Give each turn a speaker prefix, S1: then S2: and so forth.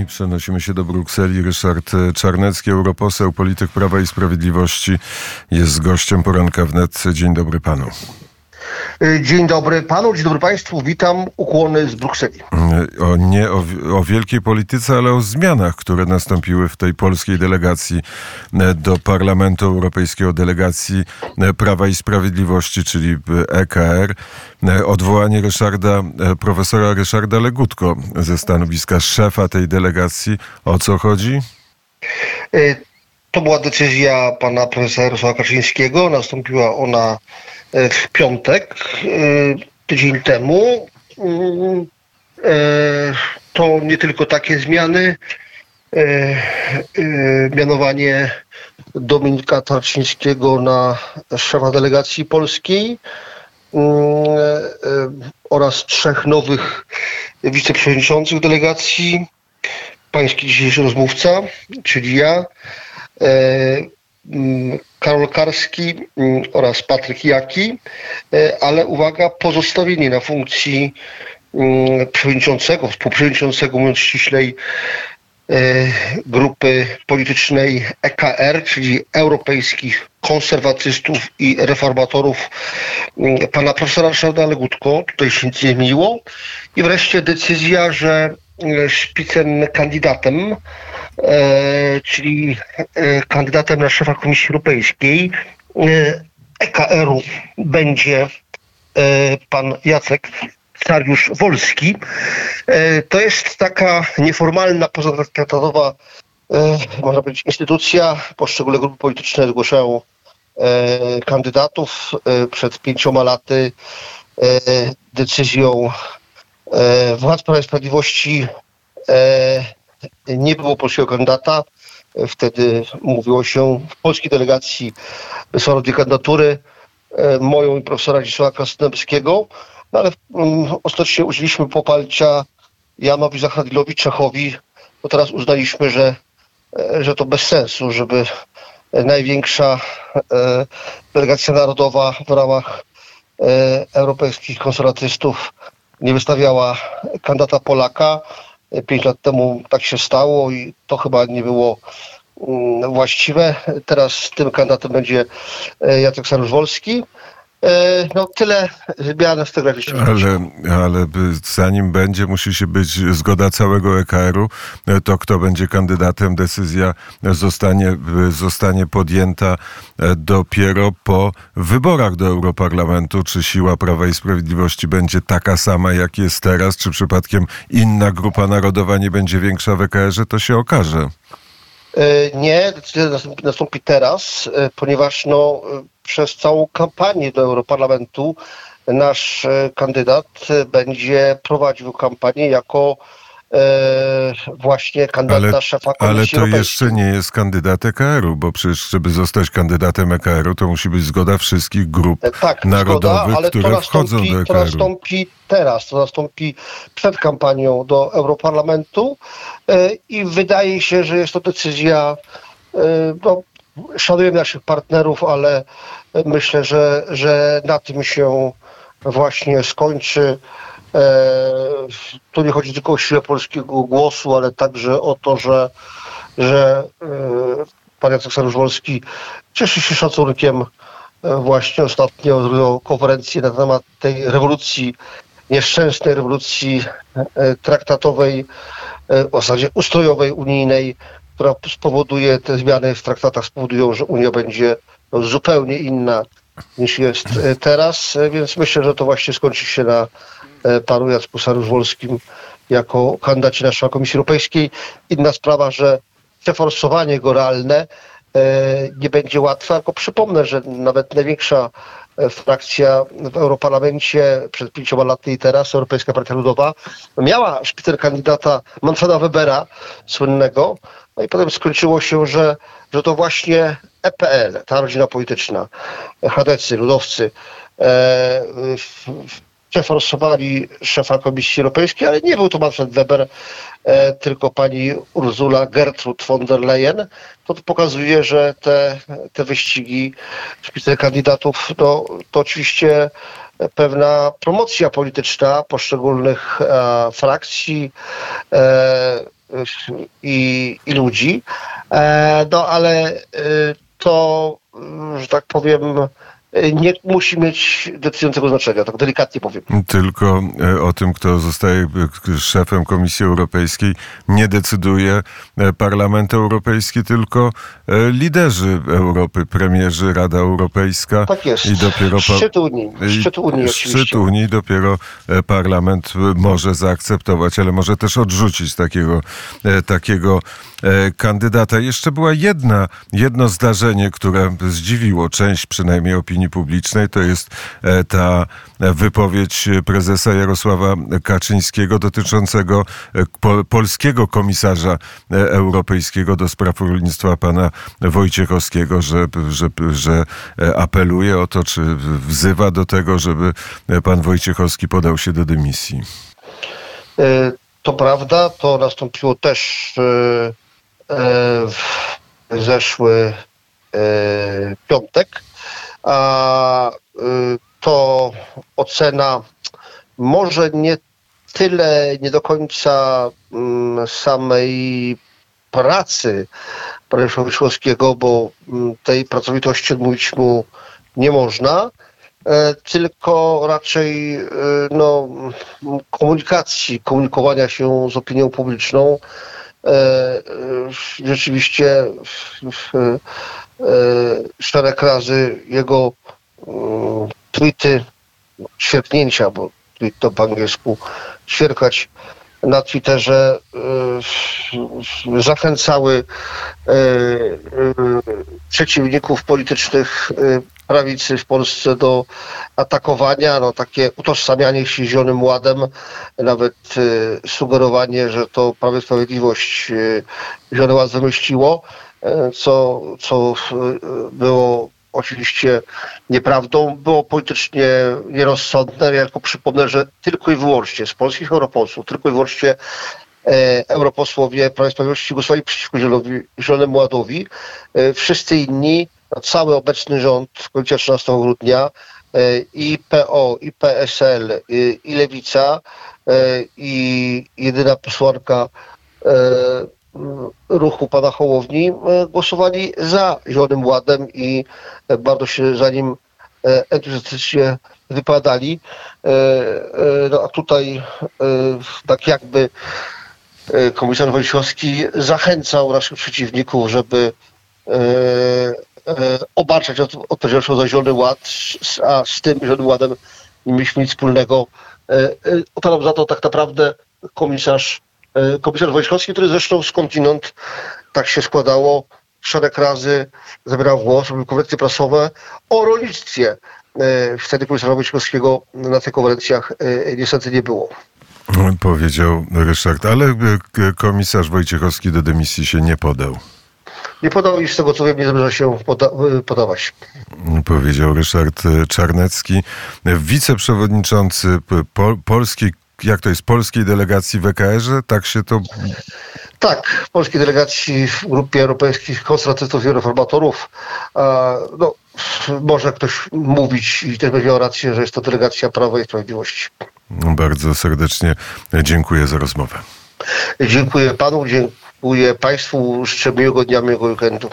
S1: I przenosimy się do Brukseli. Ryszard Czarnecki, europoseł, polityk Prawa i Sprawiedliwości, jest gościem poranka wnet. Dzień dobry panu.
S2: Dzień dobry panu, dzień dobry państwu. Witam, ukłony z Brukseli.
S1: O, nie o, o, wielkiej polityce, ale o zmianach, które nastąpiły w tej polskiej delegacji do Parlamentu Europejskiego, delegacji Prawa i Sprawiedliwości, czyli EKR. Odwołanie Ryszarda, profesora Ryszarda Legutko ze stanowiska szefa tej delegacji. O co chodzi?
S2: To była decyzja pana profesora Jarosława Kaczyńskiego. Nastąpiła ona w piątek, tydzień temu. To nie tylko takie zmiany. Mianowanie Dominika Tarczyńskiego na szefa delegacji polskiej oraz trzech nowych wiceprzewodniczących delegacji. Pański dzisiejszy rozmówca, czyli ja, Karol Karski oraz Patryk Jaki, ale uwaga, pozostawienie na funkcji przewodniczącego, współprzewodniczącego, mówiąc ściślej, grupy politycznej EKR, czyli Europejskich Konserwatystów i Reformatorów, pana profesora Ryszarda Legutko. Tutaj się nic nie zmieniło. I wreszcie decyzja, że szpicem kandydatem, czyli kandydatem na szefa Komisji Europejskiej EKR-u będzie pan Jacek Sariusz Wolski. To jest taka nieformalna, pozatraktatowa, można powiedzieć, instytucja. Poszczególne grupy polityczne zgłaszają kandydatów. Przed pięcioma laty decyzją władz Prawa i Sprawiedliwości nie było polskiego kandydata. Wtedy mówiło się w polskiej delegacji wysłano dwie kandydatury, moją i profesora Dzisława Krasnodębskiego. No ale um, ostatecznie udzieliliśmy poparcia Janowi Zachadilowi Czechowi, bo teraz uznaliśmy, że, że to bez sensu, żeby największa e, delegacja narodowa w ramach e, europejskich konserwatystów nie wystawiała kandydata Polaka. Pięć lat temu tak się stało i to chyba nie było um, właściwe. Teraz tym kandydatem będzie Jacek Saryusz-Wolski. No tyle z tego
S1: Ale, ale zanim będzie, musi się być zgoda całego EKR-u. To kto będzie kandydatem, decyzja zostanie, zostanie podjęta dopiero po wyborach do Europarlamentu. Czy siła Prawa i Sprawiedliwości będzie taka sama, jak jest teraz, czy przypadkiem inna grupa narodowa nie będzie większa w EKR-ze, to się okaże.
S2: Nie, decyzja nastąpi teraz, ponieważ no, przez całą kampanię do Europarlamentu nasz kandydat będzie prowadził kampanię jako e, właśnie kandydat
S1: ale,
S2: szefa Komisji
S1: Ale to jeszcze nie jest kandydat EKR-u, bo przecież żeby zostać kandydatem EKR-u, to musi być zgoda wszystkich grup
S2: tak,
S1: narodowych,
S2: zgoda, ale
S1: które
S2: to
S1: wchodzą do EKR-u.
S2: To nastąpi teraz, to nastąpi przed kampanią do Europarlamentu e, i wydaje się, że jest to decyzja e, no, szanujemy naszych partnerów, ale myślę, że, że na tym się właśnie skończy. Tu nie chodzi tylko o siłę polskiego głosu, ale także o to, że, że pan Jacek Saryusz-Wolski cieszy się szacunkiem. Właśnie ostatnio zrobił konferencję na temat tej rewolucji, nieszczęsnej rewolucji traktatowej, w zasadzie ustrojowej, unijnej, która spowoduje, te zmiany w traktatach spowodują, że Unia będzie zupełnie inna niż jest teraz, więc myślę, że to właśnie skończy się na panu Jacku Saryusz-Wolskim jako kandydacie na szef Komisji Europejskiej. Inna sprawa, że przeforsowanie go realne nie będzie łatwe, tylko przypomnę, że nawet największa frakcja w Europarlamencie przed pięcioma laty i teraz, Europejska Partia Ludowa, miała szpicer kandydata Manfreda Webera, słynnego, no i potem skończyło się, że, że to właśnie EPL, ta rodzina polityczna, chadecy, ludowcy, e, przeforsowali szefa Komisji Europejskiej, ale nie był to Manfred Weber, e, tylko pani Ursula Gertrud von der Leyen. To pokazuje, że te, te wyścigi szpicy kandydatów to, to oczywiście pewna promocja polityczna poszczególnych e, frakcji, e, i, i ludzi. E, no ale e, to, że tak powiem, nie musi mieć decydującego znaczenia, tak delikatnie powiem.
S1: Tylko e, o tym, kto zostaje e, szefem Komisji Europejskiej, nie decyduje e, Parlament Europejski, tylko liderzy Europy, premierzy, Rada Europejska.
S2: Tak jest.
S1: I dopiero
S2: Szczyt Unii. Szczyt Unii
S1: szczyt. Unii dopiero parlament może zaakceptować, ale może też odrzucić takiego, takiego kandydata. Jeszcze była jedna, jedno zdarzenie, które zdziwiło część przynajmniej opinii publicznej, to jest e, ta wypowiedź prezesa Jarosława Kaczyńskiego dotyczącego e, po, polskiego komisarza e, europejskiego do spraw rolnictwa, pana Wojciechowskiego, że, że, że e, apeluje o to, czy wzywa do tego, żeby e, pan Wojciechowski podał się do dymisji.
S2: E, To prawda, to nastąpiło też e, e, w zeszły e, piątek, e, to ocena może nie tyle, nie do końca mm, samej pracy Mariusza Wyszłowskiego, bo mm, tej pracowitości odmówić mu nie można, e, tylko raczej e, no, komunikacji, komunikowania się z opinią publiczną. E, Rzeczywiście szereg razy jego mm, tweety, ćwierknięcia, bo tweet to po angielsku ćwierkać na Twitterze e, zachęcały e, e, przeciwników politycznych e, prawicy w Polsce do atakowania, no takie utożsamianie się Zielonym Ładem, nawet e, sugerowanie, że to Prawo i Sprawiedliwość e, Zielony Ład wymyśliło, e, co, co e, było oczywiście nieprawdą, było politycznie nierozsądne. Ja tylko przypomnę, że tylko i wyłącznie z polskich europosłów, tylko i wyłącznie e, europosłowie Prawa i Sprawiedliwości głosowali przeciwko Zielonowi, Zielonemu Ładowi. E, wszyscy inni, no, cały obecny rząd, koalicja 13 grudnia, e, i PO, i PSL, i, i Lewica, e, i jedyna posłanka e, ruchu pana Hołowni e, głosowali za Zielonym Ładem i e, bardzo się za nim e, entuzjastycznie wypadali. No a tutaj tak jakby komisarz Wojciechowski zachęcał naszych przeciwników, żeby obarczać od- odpowiedzialnością za Zielony Ład, a z tym Zielonym Ładem nie mieliśmy nic wspólnego. Odpowiadał za to tak naprawdę komisarz, komisarz Wojciechowski, który zresztą skądinąd tak się składało, szereg razy zabierał głos, robił konferencje prasowe o rolnictwie. E, Wtedy komisarza Wojciechowskiego na tych konferencjach e, niestety nie było.
S1: Powiedział Ryszard, ale e, komisarz Wojciechowski do dymisji się nie podał.
S2: Nie podał i z tego co wiem nie zamierza się poda- e, podawać.
S1: Powiedział Ryszard e, Czarnecki, wiceprzewodniczący polskiej, jak to jest, polskiej delegacji w EKR-ze, tak się to
S2: Tak, polskiej delegacji w grupie europejskich konserwatystów i reformatorów. A, no, może ktoś mówić i też będzie miał rację, że jest to delegacja Prawa i Sprawiedliwości.
S1: bardzo serdecznie dziękuję za rozmowę.
S2: Dziękuję panu, dziękuję państwu, życzę miłego dnia, miłego weekendu.